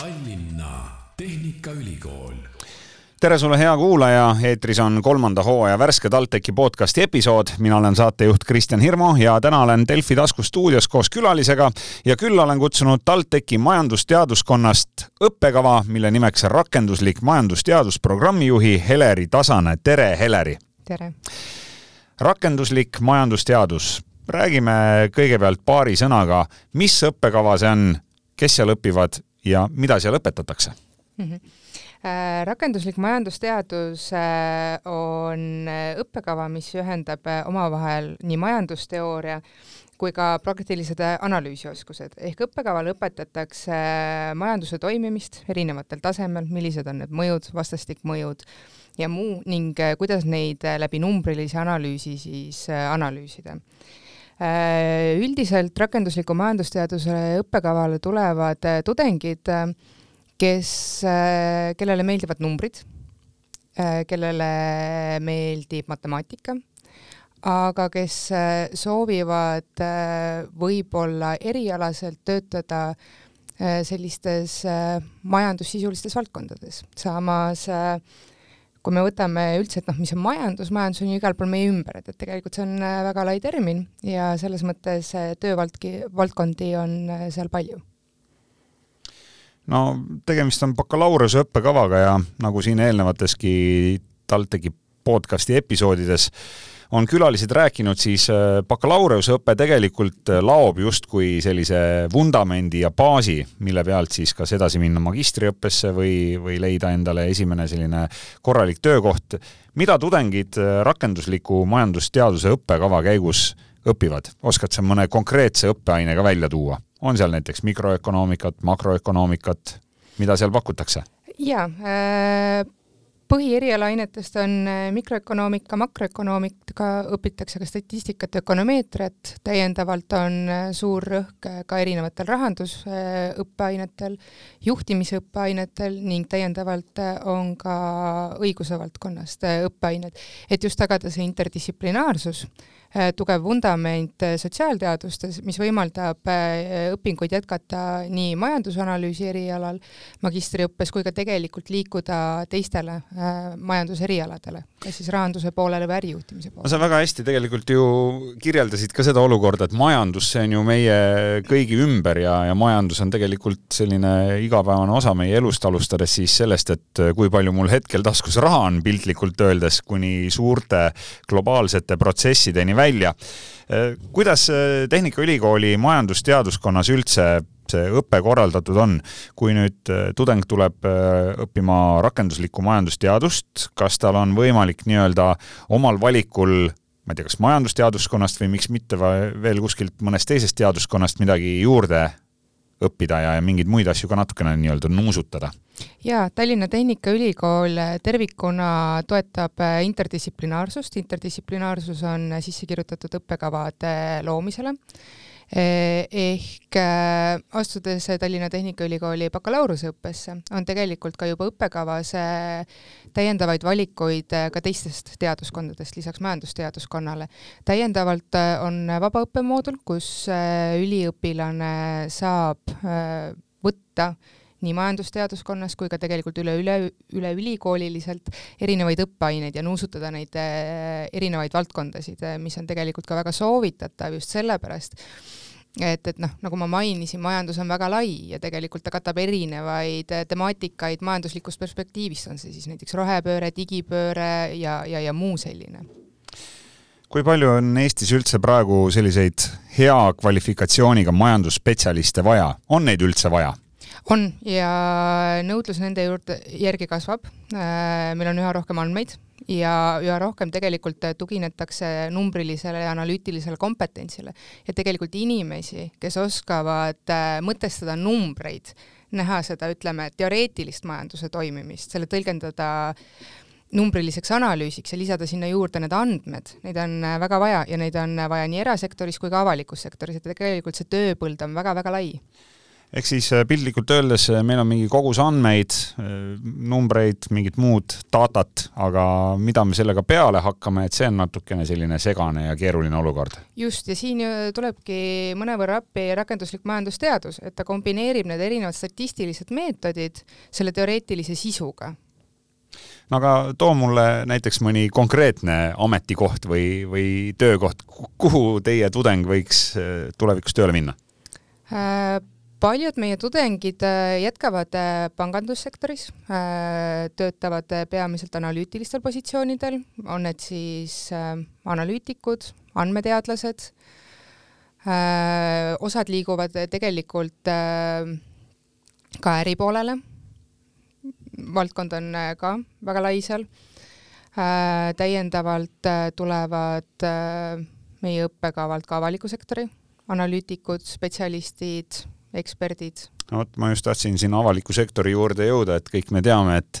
Tallinna Tehnikaülikool. tere sulle, hea kuulaja, eetris on kolmanda hooaja värske TalTechi podcasti episood. mina olen saatejuht Kristjan Hirmu ja täna olen Delfi tasku stuudios koos külalisega ja külla olen kutsunud TalTechi majandusteaduskonnast õppekava, mille nimeks on rakenduslik majandusteadus programmijuhi Heleri Tasane. tere, Heleri! tere! rakenduslik majandusteadus. räägime kõigepealt paari sõnaga, mis õppekava see on, kes seal õpivad ja mida seal õpetatakse mm? -hmm. Rakenduslik majandusteadus äh, on äh, õppekava, mis ühendab omavahel nii majandusteooria kui ka praktilised analüüsioskused. ehk õppekaval õpetatakse majanduse toimimist erinevatel tasemel, millised on need mõjud, vastastikmõjud ja muu ning kuidas neid läbi numbrilise analüüsi siis analüüsida üldiselt rakendusliku majandusteaduse õppekavale tulevad tudengid, kes, kellele meeldivad numbrid, kellele meeldib matemaatika, aga kes soovivad võib-olla erialaselt töötada sellistes majandussisulistes valdkondades. samas kui me võtame üldse, et noh, mis on majandus, majandus on ju igal pool meie ümber, et, et tegelikult see on äh, väga lai termin ja selles mõttes äh, töövaldki, valdkondi on äh, seal palju. no tegemist on bakalaureuse õppekavaga ja nagu siin eelnevateski TalTechi podcasti episoodides äh, on külalised rääkinud, siis äh, bakalaureuseõpe tegelikult äh, laob justkui sellise vundamendi ja baasi, mille pealt siis kas edasi minna magistriõppesse või, või leida endale esimene selline korralik töökoht. mida tudengid äh, rakendusliku majandusteaduse õppekava käigus õpivad, oskad sa mõne konkreetse õppeaine ka välja tuua? on seal näiteks mikroökonoomikat, makroökonoomikat, mida seal pakutakse? jaa äh põhierialaainetest on äh, mikroökonoomika, makroökonoomika, õpitakse ka statistikat ökonomeetriat, täiendavalt on äh, suur rõhk äh, ka erinevatel rahandusõppeainetel, juhtimisõppeainetel ning täiendavalt on ka õiguse valdkonnast õppeained, et just tagada see interdistsiplinaarsus tugev vundament äh, sotsiaalteadustes, mis võimaldab äh, õpinguid jätkata nii majandusanalüüsi erialal magistriõppes kui ka tegelikult liikuda teistele majanduserialadele, kas siis rahanduse poolele või ärijuhtimise poolele. no sa väga hästi tegelikult ju kirjeldasid ka seda olukorda, et majandus, see on ju meie kõigi ümber ja, ja majandus on tegelikult selline igapäevane osa meie elust, alustades siis sellest, et kui palju mul hetkel taskus raha on piltlikult öeldes, kuni suurte globaalsete protsessideni välja. kuidas äh, Tehnikaülikooli majandusteaduskonnas üldse see õpe korraldatud on, kui nüüd äh, tudeng tuleb äh, õppima rakenduslikku majandusteadust, kas tal on võimalik nii-öelda omal valikul ma ei tea, kas majandusteaduskonnast või miks mitte veel kuskilt mõnest teisest teaduskonnast midagi juurde õppida ja, ja mingeid muid asju ka natukene nii-öelda nuusutada? jaa, Tallinna Tehnikaülikool tervikuna toetab äh, interdistsiplinaarsust, interdistsiplinaarsus on sisse kirjutatud õppekavade loomisele ehk äh, astudes Tallinna Tehnikaülikooli bakalaureuseõppesse, on tegelikult ka juba õppekavas äh, täiendavaid valikuid äh, ka teistest teaduskondadest, lisaks majandusteaduskonnale. täiendavalt on vabaõppemoodul, kus üliõpilane saab võtta nii majandusteaduskonnas kui ka tegelikult üle, üle, üleülikooliliselt erinevaid õppeaineid ja nuusutada neid erinevaid valdkondasid, mis on tegelikult ka väga soovitatav just sellepärast, et, et noh, nagu ma mainisin, majandus on väga lai ja tegelikult ta katab erinevaid temaatikaid majanduslikust perspektiivist, on see siis näiteks rohepööre, digipööre ja, ja, ja muu selline kui palju on Eestis üldse praegu selliseid hea kvalifikatsiooniga majandusspetsialiste vaja, on neid üldse vaja? on ja nõudlus nende juurde, järgi kasvab. Äh, meil on üha rohkem andmeid ja üha rohkem tegelikult tuginetakse numbrilisele ja analüütilisele kompetentsile. Ja tegelikult inimesi, kes oskavad äh, mõtestada numbreid, näha seda, ütleme, teoreetilist majanduse toimimist, selle tõlgendada numbriliseks analüüsiks ja lisada sinna juurde need andmed, neid on äh, väga vaja ja neid on vaja nii erasektoris kui ka avalikus sektoris, et tegelikult see tööpõld on väga-väga lai ehk siis äh, piltlikult öeldes äh, meil on mingi kogus andmeid, äh, numbreid, mingit muud datat, aga mida me sellega peale hakkame, et see on natukene selline segane ja keeruline olukord. just, ja siin tulebki mõnevõrra appi rakenduslik majandusteadus, et ta kombineerib need erinevad statistilised meetodid selle teoreetilise sisuga no aga too mulle näiteks mõni konkreetne ametikoht või, või töökoht, kuhu teie tudeng võiks tulevikus tööle minna äh,? Paljud meie tudengid äh, jätkavad äh, pangandussektoris, äh, töötavad peamiselt analüütilistel positsioonidel, on need siis analüütikud, andmeteadlased, osad liiguvad tegelikult ka äri poolele, valdkond on ka väga lai seal, täiendavalt tulevad meie õppekavalt ka avaliku sektori analüütikud, spetsialistid, eksperdid? vot, ma just tahtsin siin avaliku sektori juurde jõuda, et kõik me teame, et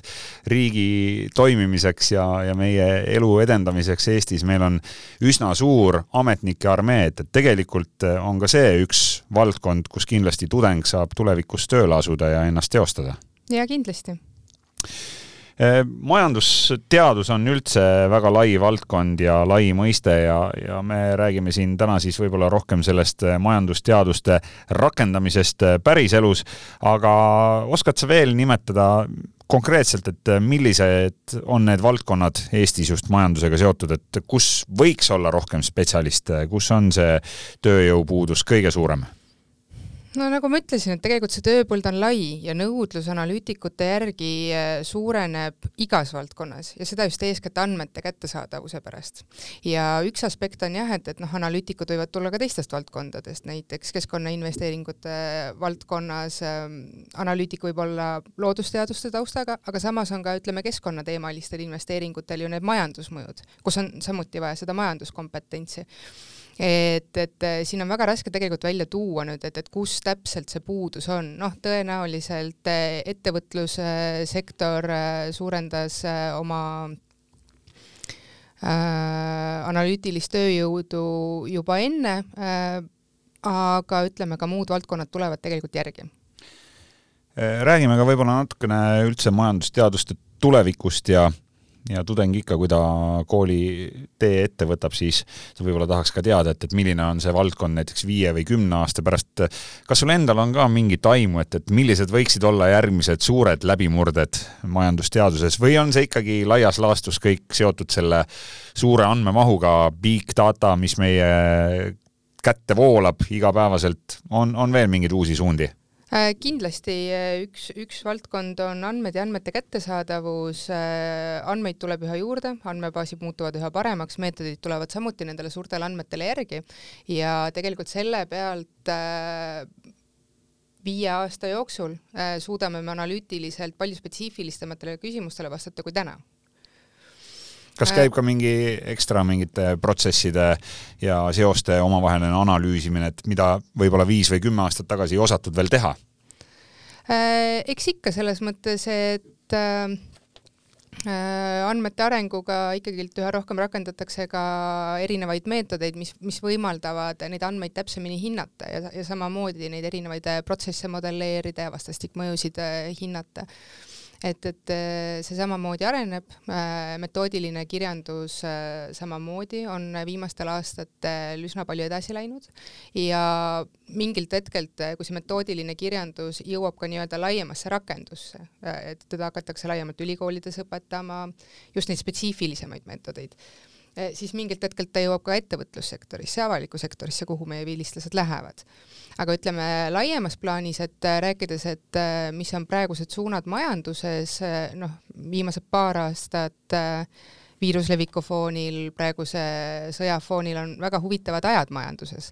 riigi toimimiseks ja, ja meie elu edendamiseks Eestis meil on üsna suur ametnike armee, et, et tegelikult on ka see üks valdkond, kus kindlasti tudeng saab tulevikus tööle asuda ja ennast teostada. jaa, kindlasti majandusteadus on üldse väga lai valdkond ja lai mõiste ja, ja me räägime siin täna siis võib-olla rohkem sellest eh, majandusteaduste rakendamisest eh, päriselus, aga oskad sa veel nimetada konkreetselt, et millised on need valdkonnad Eestis just majandusega seotud, et kus võiks olla rohkem spetsialiste, kus on see tööjõupuudus kõige suurem? No nagu ma ütlesin, et tegelikult see tööpõld on lai ja nõudlus analüütikute järgi äh, suureneb igas valdkonnas ja seda just eeskätt andmete kättesaadavuse pärast. ja üks aspekt on jah, et, et noh, analüütikud võivad tulla ka teistest valdkondadest, näiteks keskkonnainvesteeringute valdkonnas ähm, analüütik võib olla loodusteaduste taustaga, aga samas on ka ütleme, keskkonnateemalistel investeeringutel ju need majandusmõjud, kus on samuti vaja seda majanduskompetentsi et, et äh, siin on väga raske tegelikult välja tuua nüüd, et, et kus täpselt see puudus on, noh, tõenäoliselt äh, ettevõtlussektor äh, suurendas oma äh, analüütilist tööjõudu juba enne äh,, aga ütleme, ka muud valdkonnad tulevad tegelikult järgi. räägime ka võib-olla natukene üldse majandusteaduste tulevikust ja ja tudeng ikka, kui ta koolitee ette võtab, siis sa võib-olla tahaks ka teada, et, et milline on see valdkond näiteks viie või kümne aasta pärast. kas sul endal on ka mingit aimu, et, et millised võiksid olla järgmised suured läbimurded majandusteaduses või on see ikkagi laias laastus kõik seotud selle suure andmemahuga, big data, mis meie kätte voolab igapäevaselt, on, on veel mingeid uusi suundi? Äh, kindlasti äh, üks, üks valdkond on andmed ja andmete kättesaadavus, äh, andmeid tuleb üha juurde, andmebaasid muutuvad üha paremaks, meetodid tulevad samuti nendele suurtele andmetele järgi. Ja tegelikult selle pealt viie aasta jooksul suudame me analüütiliselt palju spetsiifilisematele küsimustele vastata kui täna kas käib ka mingi ekstra mingite protsesside ja seoste omavaheline analüüsimine, et mida võib-olla viis või kümme aastat tagasi ei osatud veel teha? Äh, eks ikka selles mõttes, et äh, äh, andmete arenguga ikkagi üha rohkem rakendatakse ka erinevaid meetodeid, mis, mis võimaldavad neid andmeid täpsemini hinnata ja, ja samamoodi neid erinevaid protsesse modelleerida ja vastastikmõjusid hinnata et, et äh, see samamoodi areneb, äh, metoodiline kirjandus äh, samamoodi on viimastel aastatel üsna palju edasi läinud. Ja mingilt hetkelt, kui see metoodiline kirjandus jõuab ka nii-öelda laiemasse rakendusse, et teda hakatakse laiemalt ülikoolides õpetama, just neid spetsiifilisemaid meetodeid siis mingilt hetkelt ta jõuab ka ettevõtlussektorisse, avalikku sektorisse, kuhu meie vilistlased lähevad. Aga ütleme laiemas plaanis, et äh, rääkides, et äh, mis on praegused suunad majanduses, noh, viimased paar aastat viirusleviku foonil, praeguse sõja foonil on väga huvitavad ajad majanduses.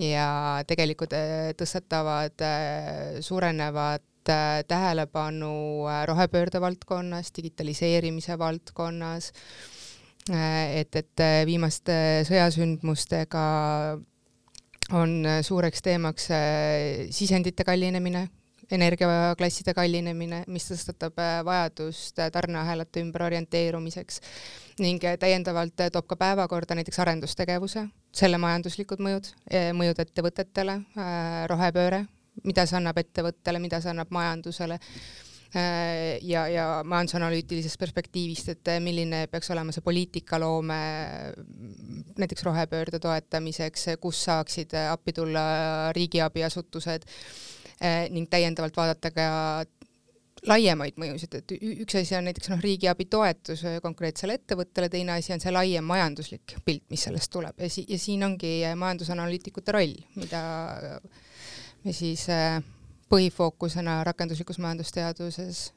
Ja tegelikult tõstatavad suurenevat tähelepanu rohepöörde valdkonnas, digitaliseerimise valdkonnas, et, et viimaste sõjasündmustega on äh, suureks teemaks äh, sisendite kallinemine, energiaklasside kallinemine, mis tõstatab äh, vajadust tarneahelate ümber orienteerumiseks ning täiendavalt toob ka päevakorda näiteks arendustegevuse, selle majanduslikud mõjud, mõjud ettevõtetele, rohepööre, mida see annab ettevõttele, mida see annab majandusele. äh, ja, ja majandusanalüütilisest perspektiivist, et milline peaks olema see poliitikaloome näiteks rohepöörde toetamiseks, kus saaksid appi tulla riigiabiasutused ning täiendavalt vaadata ka laiemaid mõjusid, et üks asi on näiteks noh, riigiabi toetus konkreetsele ettevõttele, teine asi on see laiem majanduslik pilt, mis sellest tuleb. Ja si-, ja siin ongi majandusanalüütikute roll, mida me siis äh, põhifookusena rakenduslikus majandusteaduses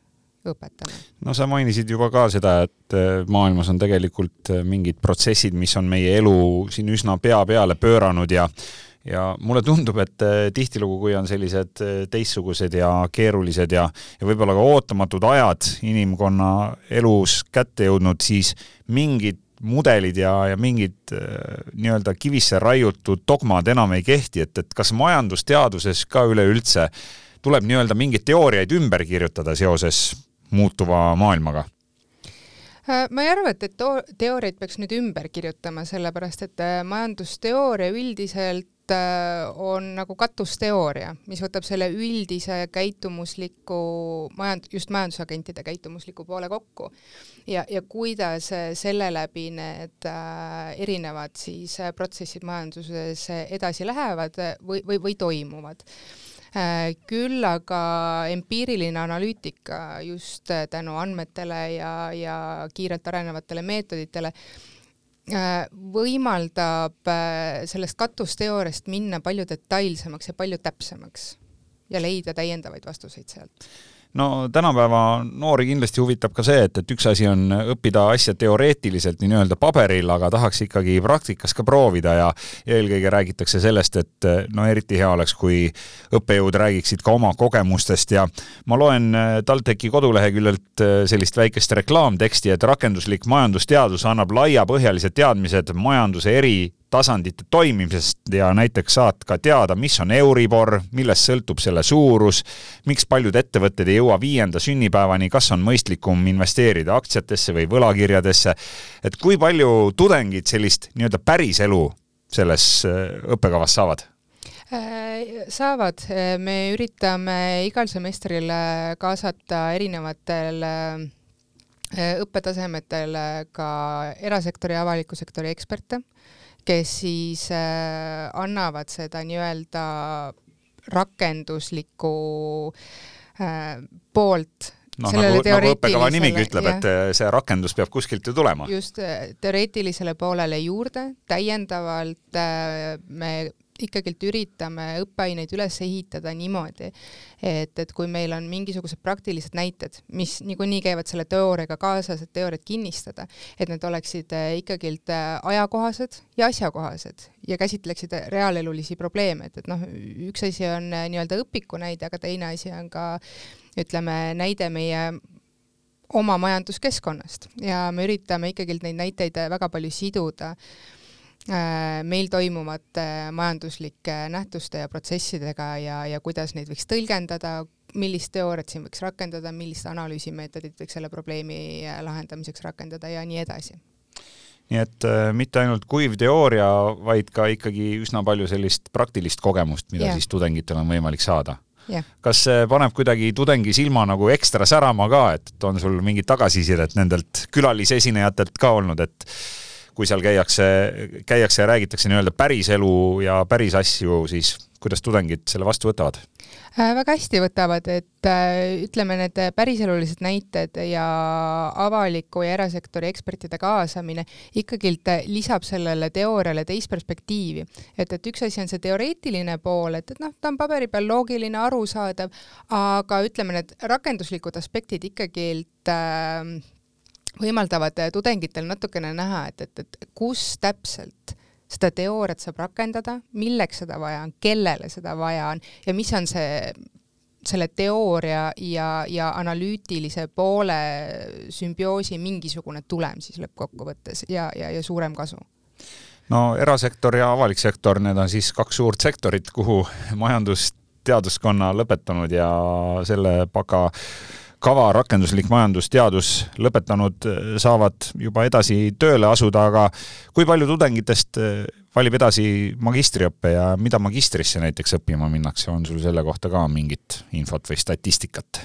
õpetame. no sa mainisid juba ka seda, et äh, maailmas on tegelikult äh, mingid protsessid, mis on meie elu siin üsna pea peale pööranud ja ja mulle tundub, et äh, tihtilugu, kui on sellised teistsugused ja keerulised ja, ja võib-olla ka ootamatud ajad inimkonna elus kätte jõudnud, siis mingid mudelid ja, ja mingid äh, nii-öelda kivisse raiutud dogmad enam ei kehti, et, et kas majandusteaduses ka üleüldse tuleb nii-öelda mingeid teooriaid ümber kirjutada seoses muutuva maailmaga? ma ei arva, et, et teooriaid peaks nüüd ümber kirjutama, sellepärast et majandusteooria üldiselt Äh, on nagu katusteooria, mis võtab selle üldise käitumusliku majand-, just majandusagentide käitumusliku poole kokku. ja, ja kuidas selle läbi need äh, erinevad siis äh, protsessid majanduses edasi lähevad või, või, või toimuvad äh, küll aga empiiriline analüütika just tänu andmetele ja, ja kiirelt arenevatele meetoditele Äh, võimaldab äh, sellest katusteooriast minna palju detailsemaks ja palju täpsemaks ja leida täiendavaid vastuseid sealt no tänapäeva noori kindlasti huvitab ka see, et, et üks asi on õppida asja teoreetiliselt nii-öelda paberil, aga tahaks ikkagi praktikas ka proovida ja eelkõige räägitakse sellest, et no eriti hea oleks, kui õppejõud räägiksid ka oma kogemustest ja ma loen äh, TalTechi koduleheküljelt äh, sellist väikest reklaamteksti, et rakenduslik majandusteadus annab laiapõhjalised teadmised majanduse eri tasandite toimimisest ja näiteks saad ka teada, mis on Euribor, millest sõltub selle suurus, miks paljud ettevõtted ei jõua viienda sünnipäevani, kas on mõistlikum investeerida aktsiatesse või võlakirjadesse, et kui palju tudengid sellist nii-öelda päriselu selles äh, õppekavas saavad? Äh, saavad, me üritame igal semestril kaasata erinevatel äh, õppetasemetel ka erasektori ja avaliku sektori eksperte kes siis äh, annavad seda nii-öelda rakenduslikku äh, poolt noh, nagu, nagu õppekava nimigi ütleb, et äh, see rakendus peab kuskilt ju tulema. just, teoreetilisele poolele juurde, täiendavalt me ikkagi üritame õppeaineid üles ehitada niimoodi, et, et kui meil on mingisugused praktilised näited, mis niikuinii käivad selle teooriaga kaasas, et teooriat kinnistada, et need oleksid äh, ikkagi äh, ajakohased ja asjakohased ja käsitleksid reaalelulisi probleeme, et, et noh, üks asi on äh, nii-öelda õpiku näide, aga teine asi on ka ütleme, näide meie oma majanduskeskkonnast. Ja me üritame ikkagi neid näiteid väga palju siduda Äh, meil toimuvate majanduslike nähtuste ja protsessidega ja, ja kuidas neid võiks tõlgendada, millist teooriat siin võiks rakendada, millist analüüsimeetodit võiks selle probleemi äh, lahendamiseks rakendada ja nii edasi. Nii et äh, mitte ainult kuiv teooria, vaid ka ikkagi üsna palju sellist praktilist kogemust, mida yeah. siis tudengitel on võimalik saada. Yeah.. kas see paneb kuidagi tudengi silma nagu ekstra särama ka, et on sul mingit tagasisidet nendelt külalisesinejatelt ka olnud, et kui seal käiakse, käiakse ja räägitakse nii-öelda päriselu ja päris asju, siis kuidas tudengid selle vastu võtavad? Äh, väga hästi võtavad, et äh, ütleme, need päriselulised näited ja avaliku ja erasektori ekspertide kaasamine ikkagi lisab sellele teooriale teist perspektiivi. et, et üks asi on see teoreetiline pool, et, et noh, ta on paberi peal loogiline, arusaadav, aga ütleme, need rakenduslikud aspektid ikkagi äh, võimaldavad eh, tudengitel natukene näha, et, et, et kus täpselt seda teooriat saab rakendada, milleks seda vaja on, kellele seda vaja on ja mis on see, selle teooria ja, ja analüütilise poole sümbioosi mingisugune tulem siis lõppkokkuvõttes ja, ja, ja suurem kasu. No erasektor ja avalik sektor, need on siis kaks suurt sektorit, kuhu majandusteaduskonna lõpetanud ja selle baka kava rakenduslik majandusteadus lõpetanud saavad juba edasi tööle asuda, aga kui palju tudengitest valib edasi magistriõppe ja mida magistrisse näiteks õppima minnakse, on sul selle kohta ka mingit infot või statistikat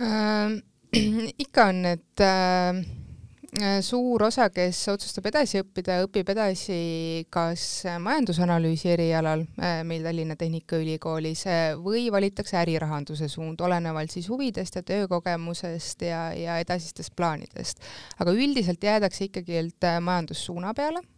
äh,? ikka on, et äh, suur osa, kes otsustab edasi õppida, õpib edasi kas majandusanalüüsi erialal äh, meil Tallinna Tehnikaülikoolis äh, või valitakse ärirahanduse suund, olenevalt siis huvidest ja töökogemusest ja, ja edasistest plaanidest. aga üldiselt jäädakse ikkagi äh, majandussuuna peale Äh,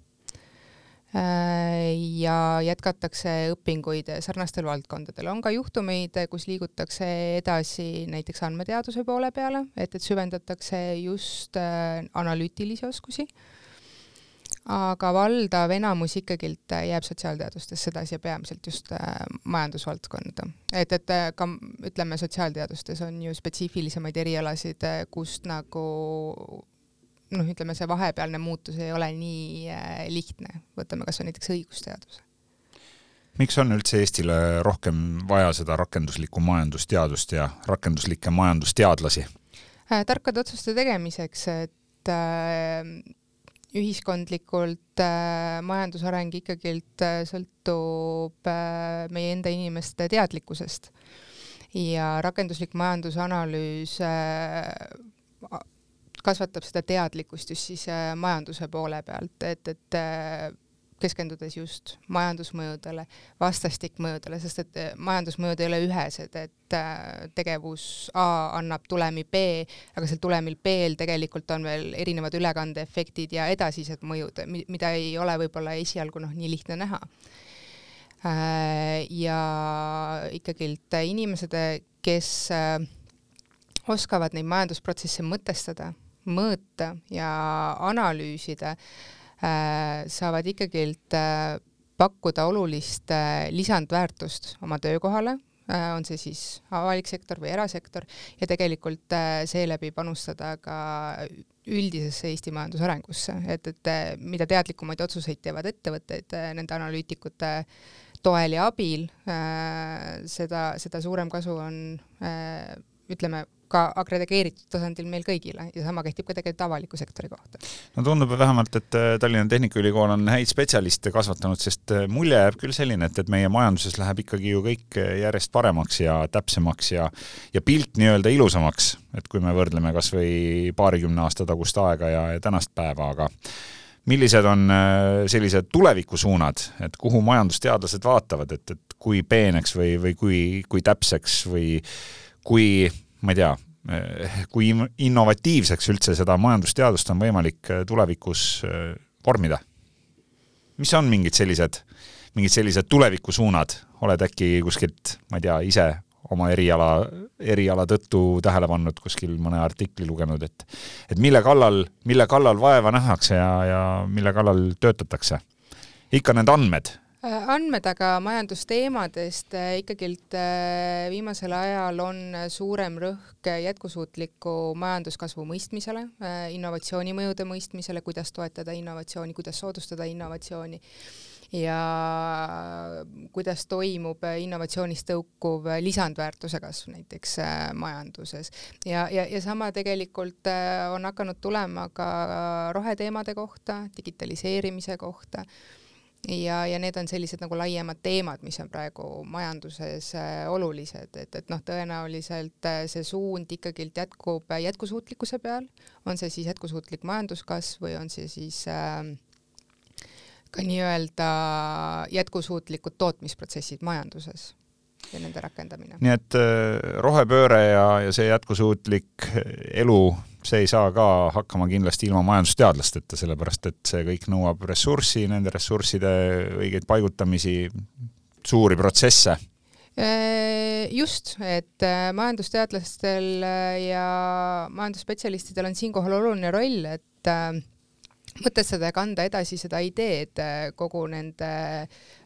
ja jätkatakse õpinguid sarnastel valdkondadel. on ka juhtumeid, kus liigutakse edasi näiteks andmeteaduse poole peale, et, et süvendatakse just äh, analüütilisi oskusi, aga valdav enamus ikkagilt jääb sotsiaalteadustesse edasi ja peamiselt just äh, majandusvaldkonda. et, et ka ütleme, sotsiaalteadustes on ju spetsiifilisemaid erialasid, kust nagu noh, ütleme see vahepealne muutus ei ole nii äh, lihtne, võtame kas või näiteks õigusteaduse. miks on üldse Eestile rohkem vaja seda rakenduslikku majandusteadust ja rakenduslikke majandusteadlasi äh,? tarkade otsuste tegemiseks, et äh, ühiskondlikult majandusareng ikkagilt sõltub meie enda inimeste teadlikkusest ja rakenduslik majandusanalüüs kasvatab seda teadlikkust just siis äh, majanduse poole pealt, et, et äh, keskendudes just majandusmõjudele, vastastikmõjudele, sest et äh, majandusmõjud ei ole ühesed, et tegevus A annab tulemi B, aga sel tulemil B-l tegelikult on veel erinevad ülekandeefektid ja edasised mõjud, mida ei ole võib-olla esialgu noh, nii lihtne näha. ja ikkagilt inimesed, kes oskavad neid majandusprotsesse mõtestada mõõta ja analüüsida, äh, saavad ikkagilt äh, pakkuda olulist äh, lisandväärtust oma töökohale, on see siis avalik sektor või erasektor, ja tegelikult seeläbi panustada ka üldisesse Eesti majandusarengusse, et, et mida teadlikumaid otsuseid teevad ettevõtted nende analüütikute toel ja abil, seda, seda suurem kasu on ütleme, ka agregeeritud tasandil meil kõigile ja sama kehtib ka tegelikult avaliku sektori kohta. no tundub vähemalt, et äh, Tallinna Tehnikaülikool on häid spetsialiste kasvatanud, sest äh, mulje jääb küll selline, et, et meie majanduses läheb ikkagi ju kõik äh, järjest paremaks ja täpsemaks ja ja pilt nii-öelda ilusamaks, et kui me võrdleme kas või paarikümne aasta tagust aega ja, ja tänast päeva, aga millised on sellised tulevikusuunad, et kuhu majandusteadlased vaatavad, et, et kui peeneks või, või kui, kui täpseks või kui ma ei tea, eh, kui innovatiivseks üldse seda majandusteadust on võimalik eh, tulevikus eh, vormida? mis on mingid sellised, mingid sellised tulevikusuunad, oled äkki kuskilt, ma ei tea, ise oma eriala, eriala tõttu tähele pannud, kuskil mõne artikli lugenud, et et mille kallal, mille kallal vaeva nähakse ja, ja mille kallal töötatakse? ikka need andmed andmed aga majandusteemadest äh, ikkagilt äh, viimasel ajal on suurem rõhk jätkusuutliku majanduskasvu mõistmisele, innovatsioonimõjude mõistmisele, kuidas toetada innovatsiooni, kuidas soodustada innovatsiooni ja kuidas toimub innovatsioonist tõukuv lisandväärtuse kasv näiteks majanduses. ja, ja, ja sama tegelikult on hakanud tulema ka roheteemade kohta, digitaliseerimise kohta ja, ja need on sellised nagu laiemad teemad, mis on praegu majanduses äh, olulised, et, et noh, tõenäoliselt äh, see suund ikkagi jätkub jätkusuutlikkuse peal, on see siis jätkusuutlik majanduskasv või on see siis äh, ka nii-öelda jätkusuutlikud tootmisprotsessid majanduses ja nende rakendamine. nii et äh, rohepööre ja, ja see jätkusuutlik elu see ei saa ka hakkama kindlasti ilma majandusteadlasteta, sellepärast et see kõik nõuab ressurssi, nende ressursside õigeid paigutamisi, suuri protsesse. Äh, just, et äh, majandusteadlastel äh, ja majandusspetsialistidel on siinkohal oluline roll, et mõtestada ja kanda edasi seda ideed kogu nende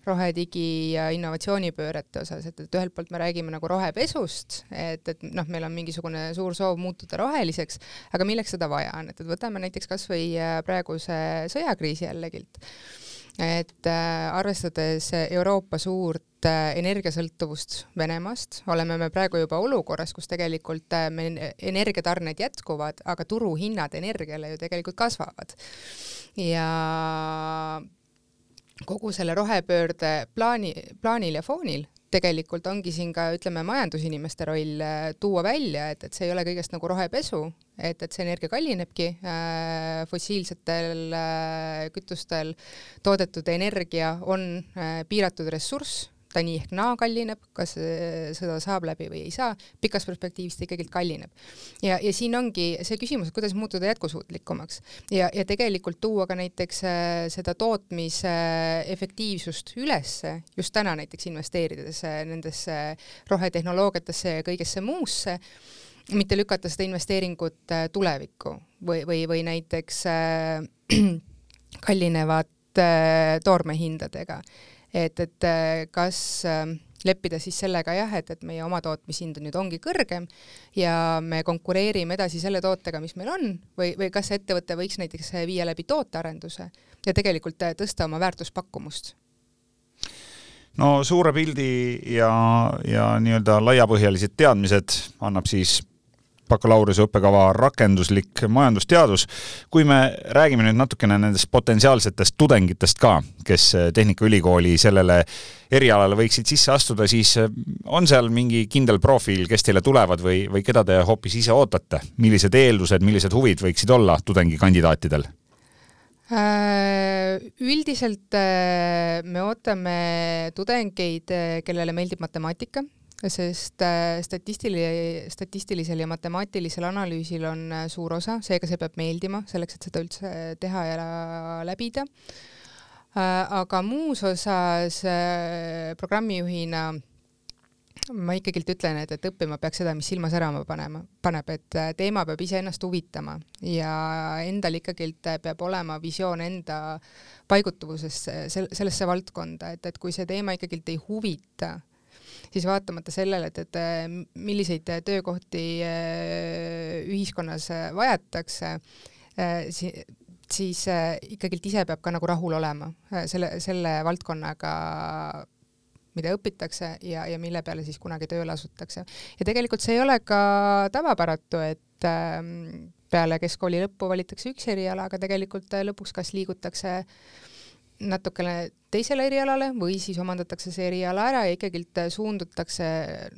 rohedigi ja innovatsioonipöörete osas, et, et ühelt poolt me räägime nagu rohepesust, et, et noh, meil on mingisugune suur soov muutuda roheliseks, aga milleks seda vaja on, et, et võtame näiteks kas või äh, praeguse sõjakriisi jällegi et arvestades Euroopa suurt energiasõltuvust Venemaast, oleme me praegu juba olukorras, kus tegelikult meil energiatarned jätkuvad, aga turuhinnad energiale ju tegelikult kasvavad. ja kogu selle rohepöörde plaani, plaanil ja foonil tegelikult ongi siin ka ütleme, majandusinimeste roll äh, tuua välja, et, et see ei ole kõigest nagu rohepesu, et, et see energia kallinebki äh,, fossiilsetel äh, kütustel toodetud energia on äh, piiratud ressurss ta nii ehk naa kallineb, kas seda saab läbi või ei saa, pikas perspektiivis ta ikkagi kallineb. ja, ja siin ongi see küsimus, et kuidas muutuda jätkusuutlikumaks ja, ja tegelikult tuua ka näiteks seda tootmise efektiivsust ülesse, just täna näiteks investeerides nendesse rohetehnoloogiatesse ja kõigesse muusse, mitte lükata seda investeeringut äh, tulevikku või, või, või näiteks äh, kallinevat äh, toormehindadega et, et äh, kas ähm, leppida siis sellega jah, et, et meie oma tootmishind nüüd ongi kõrgem ja me konkureerime edasi selle tootega, mis meil on, või, või kas ettevõte võiks näiteks viia läbi tootearenduse ja tegelikult äh, tõsta oma väärtuspakkumust? no suure pildi ja, ja nii-öelda laiapõhjalised teadmised annab siis bakalaureuse õppekava rakenduslik majandusteadus. kui me räägime nüüd natukene nendest potentsiaalsetest tudengitest ka, kes Tehnikaülikooli sellele erialale võiksid sisse astuda, siis on seal mingi kindel profiil, kes teile tulevad või, või keda te hoopis ise ootate? millised eeldused, millised huvid võiksid olla tudengikandidaatidel? Äh, üldiselt äh, me ootame tudengeid, kellele meeldib matemaatika, sest äh, statistiline, statistilisel ja matemaatilisel analüüsil on äh, suur osa, seega see peab meeldima selleks, et seda üldse teha ja läbida. Äh, aga muus osas programmijuhina ma ikkagi ütlen, et, et õppima peaks seda, mis silma särama panema, paneb, et teema peab iseennast huvitama ja endal ikkagi peab olema visioon enda paigutuvusesse, sellesse valdkonda, et, et kui see teema ikkagi ei huvita, siis vaatamata sellele, et, et äh, milliseid töökohti äh, ühiskonnas äh, vajatakse, siis ikkagi ise peab ka nagu rahul olema selle, selle valdkonnaga mida õpitakse ja, ja mille peale siis kunagi tööle asutakse. ja tegelikult see ei ole ka tavapäratu, et peale keskkooli lõppu valitakse üks eriala, aga tegelikult lõpuks kas liigutakse äh, natukene teisele erialale või siis omandatakse see eriala ära ja ikkagi suundutakse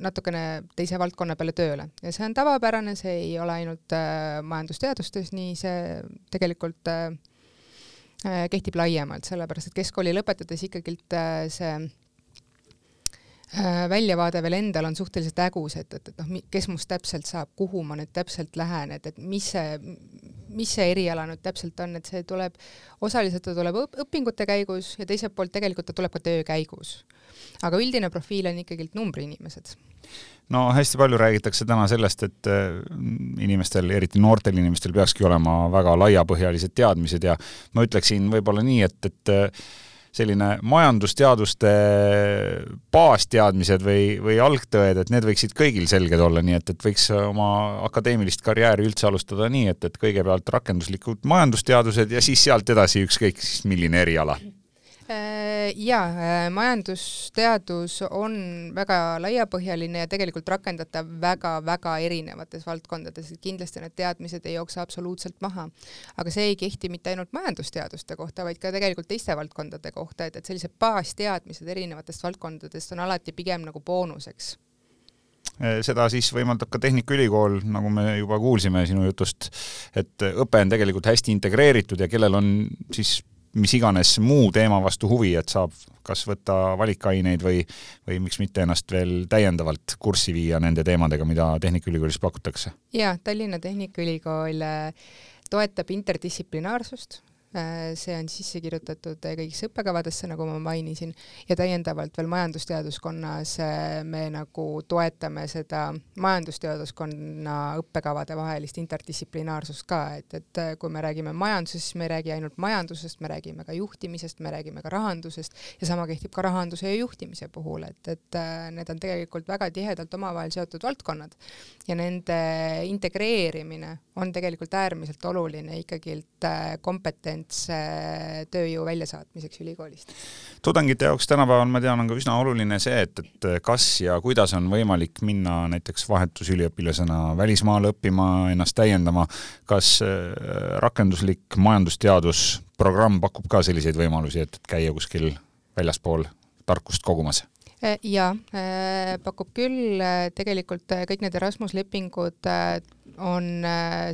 natukene teise valdkonna peale tööle. Ja see on tavapärane, see ei ole ainult äh, majandusteadustes nii, see tegelikult äh, äh kehtib laiemalt, sellepärast et keskkooli lõpetades ikkagi äh, see äh, väljavaade veel endal on suhteliselt hägus, et, et, et noh, kes must täpselt saab, kuhu ma nüüd täpselt lähen, et, et mis see, mis see eriala nüüd täpselt on, et see tuleb, osaliselt ta tuleb õpingute käigus ja teiselt poolt tegelikult ta tuleb ka töö käigus. aga üldine profiil on ikkagi numbriinimesed no hästi palju räägitakse täna sellest, et äh, inimestel, eriti noortel inimestel peakski olema väga laiapõhjalised teadmised ja ma ütleksin võib-olla nii, et, et äh, selline majandusteaduste baasteadmised või, või algtõed, et need võiksid kõigil selged olla, nii et, et võiks oma akadeemilist karjääri üldse alustada nii, et, et kõigepealt rakenduslikud majandusteadused ja siis sealt edasi ükskõik siis milline eriala jaa, äh, majandusteadus on väga laiapõhjaline ja tegelikult rakendatav väga-väga erinevates valdkondades, et kindlasti need teadmised ei jookse absoluutselt maha. aga see ei kehti mitte ainult majandusteaduste kohta, vaid ka tegelikult teiste valdkondade kohta, et, et sellised baasteadmised erinevatest valdkondadest on alati pigem nagu boonuseks. Äh, seda siis võimaldab ka Tehnikaülikool, nagu me juba kuulsime sinu jutust, et õpe on tegelikult hästi integreeritud ja kellel on siis mis iganes muu teema vastu huvi, et saab kas võtta valikaineid või, või miks mitte ennast veel täiendavalt kurssi viia nende teemadega, mida Tehnikaülikoolis pakutakse? jaa, Tallinna Tehnikaülikool äh, toetab interdistsiplinaarsust see on sisse kirjutatud kõigisse õppekavadesse, nagu ma mainisin, ja täiendavalt veel majandusteaduskonnas äh, me nagu toetame seda majandusteaduskonna õppekavade vahelist interdistsiplinaarsust ka, et, et äh, kui me räägime majandusest, siis me ei räägi ainult majandusest, me räägime ka juhtimisest, me räägime ka rahandusest. Ja sama kehtib ka rahanduse ja juhtimise puhul, et, et need on tegelikult väga tihedalt omavahel seotud valdkonnad. Ja nende integreerimine on tegelikult äärmiselt oluline ikkagi kompetents kompetentse tööjõu väljasaatmiseks ülikoolist. tudengite jaoks tänapäeval, ma tean, on ka üsna oluline see, et, et kas ja kuidas on võimalik minna näiteks vahetusüliõpilasena välismaale õppima, ennast täiendama, kas äh, rakenduslik majandusteadusprogramm pakub ka selliseid võimalusi, et käia kuskil väljaspool tarkust kogumas? Äh, jaa, äh, pakub küll, tegelikult kõik need Erasmus lepingud on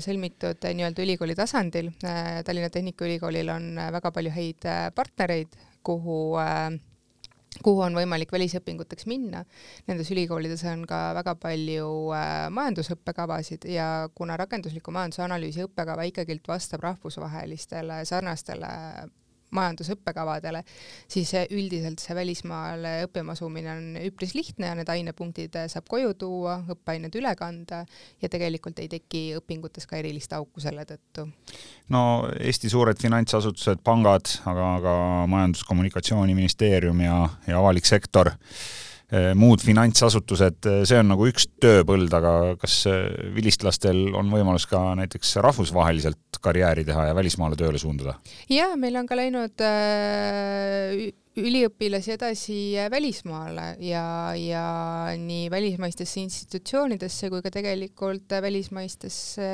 sõlmitud nii-öelda ülikooli tasandil, Tallinna Tehnikaülikoolil on väga palju häid partnereid, kuhu kuhu on võimalik välisõpinguteks minna. Nendes ülikoolides on ka väga palju majandusõppekavasid ja kuna rakendusliku majanduse analüüsi õppekava ikkagi vastab rahvusvahelistele sarnastele majandusõppekavadele, siis üldiselt see välismaale õppima asumine on üpris lihtne ja need ainepunktid saab koju tuua, õppeained üle kanda ja tegelikult ei teki õpingutes ka erilist auku selle tõttu. no Eesti suured finantsasutused, pangad, aga ka Majandus-Kommunikatsiooniministeerium ja, ja avalik sektor Eh, muud finantsasutused, eh, see on nagu üks tööpõld, aga kas eh, vilistlastel on võimalus ka näiteks rahvusvaheliselt karjääri teha ja välismaale tööle suunduda? jaa, meil on ka läinud üliõpilasi edasi välismaale ja, ja nii välismaistesse institutsioonidesse kui ka tegelikult välismaistesse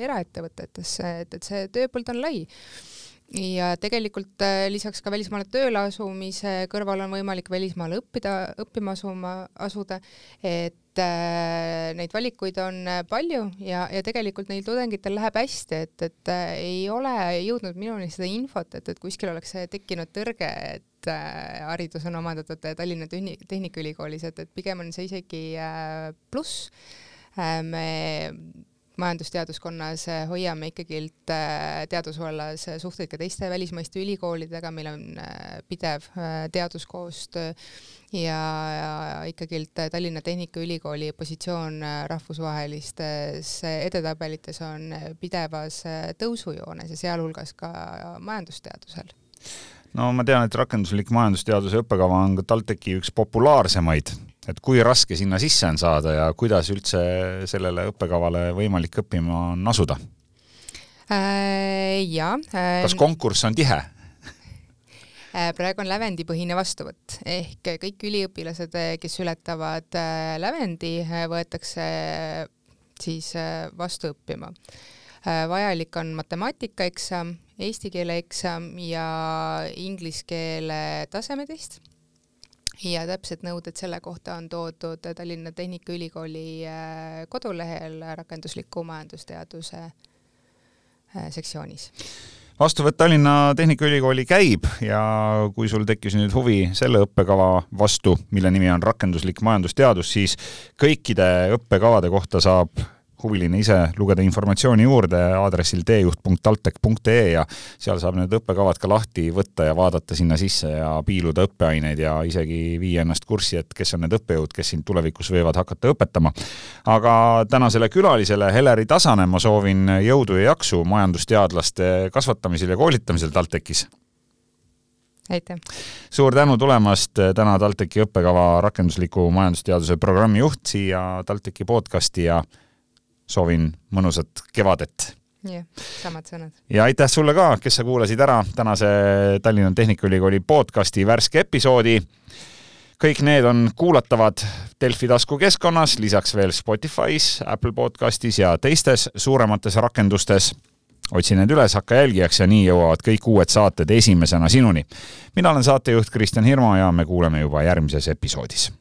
eraettevõtetesse, et, et see tööpõld on lai ja tegelikult äh, lisaks ka välismaale tööle asumise kõrval on võimalik välismaale õppida, õppima asuma, asuda, et äh, neid valikuid on äh, palju ja, ja tegelikult neil tudengitel läheb hästi, et, et äh, ei ole jõudnud minuni seda infot, et, et kuskil oleks tekkinud tõrge, et äh, haridus on omandatud Tallinna Tehnikaülikoolis, et, et pigem on see isegi äh, pluss. Me majandusteaduskonnas eh, hoiame ikkagi eh, teadusvallas suhteid ka teiste välismaiste ülikoolidega, meil on eh, pidev teaduskoostöö ja, ja ikkagi Tallinna Tehnikaülikooli positsioon rahvusvahelistes edetabelites on pidevas tõusujoones ja sealhulgas ka majandusteadusel no ma tean, et rakenduslik majandusteaduse õppekava on ka TalTechi üks populaarsemaid et kui raske sinna sisse on saada ja kuidas üldse sellele õppekavale võimalik õppima on asuda äh,? jaa äh,. kas konkurss on tihe? Äh, praegu on lävendipõhine vastuvõtt ehk kõik üliõpilased, kes ületavad äh, lävendi, äh, võetakse siis vastu õppima. vajalik on matemaatikaeksam, eesti keele eksam ja inglise keele tasemetest. Ja täpsed nõuded selle kohta on toodud Tallinna Tehnikaülikooli äh, kodulehel rakendusliku majandusteaduse äh, sektsioonis. Vastuvõtt Tallinna Tehnikaülikooli käib ja kui sul tekkis nüüd huvi selle õppekava vastu, mille nimi on rakenduslik majandusteadus, siis kõikide õppekavade kohta saab huviline ise lugeda informatsiooni juurde aadressil teejuht.taltech.ee ja seal saab need õppekavad ka lahti võtta ja vaadata sinna sisse ja piiluda õppeaineid ja isegi viia ennast kurssi, et kes on need õppejõud, kes sind tulevikus võivad hakata õpetama. aga tänasele külalisele Heleri Tasane ma soovin jõudu ja jaksu majandusteadlaste kasvatamisel ja koolitamisel TalTechis aitäh! suur tänu tulemast täna TalTechi õppekava rakendusliku majandusteaduse programmi juht siia TalTechi podcasti ja soovin mõnusat kevadet. jah, samad sõnad. ja aitäh sulle ka, kes sa kuulasid ära tänase Tallinna Tehnikaülikooli podcasti värske episoodi. kõik need on kuulatavad Delfi taskukeskkonnas, lisaks veel Spotify's, Apple podcastis ja teistes suuremates rakendustes otsi need üles, hakka jälgijaks ja nii jõuavad kõik uued saated esimesena sinuni. mina olen saatejuht Kristjan Hirmu ja me kuuleme juba järgmises episoodis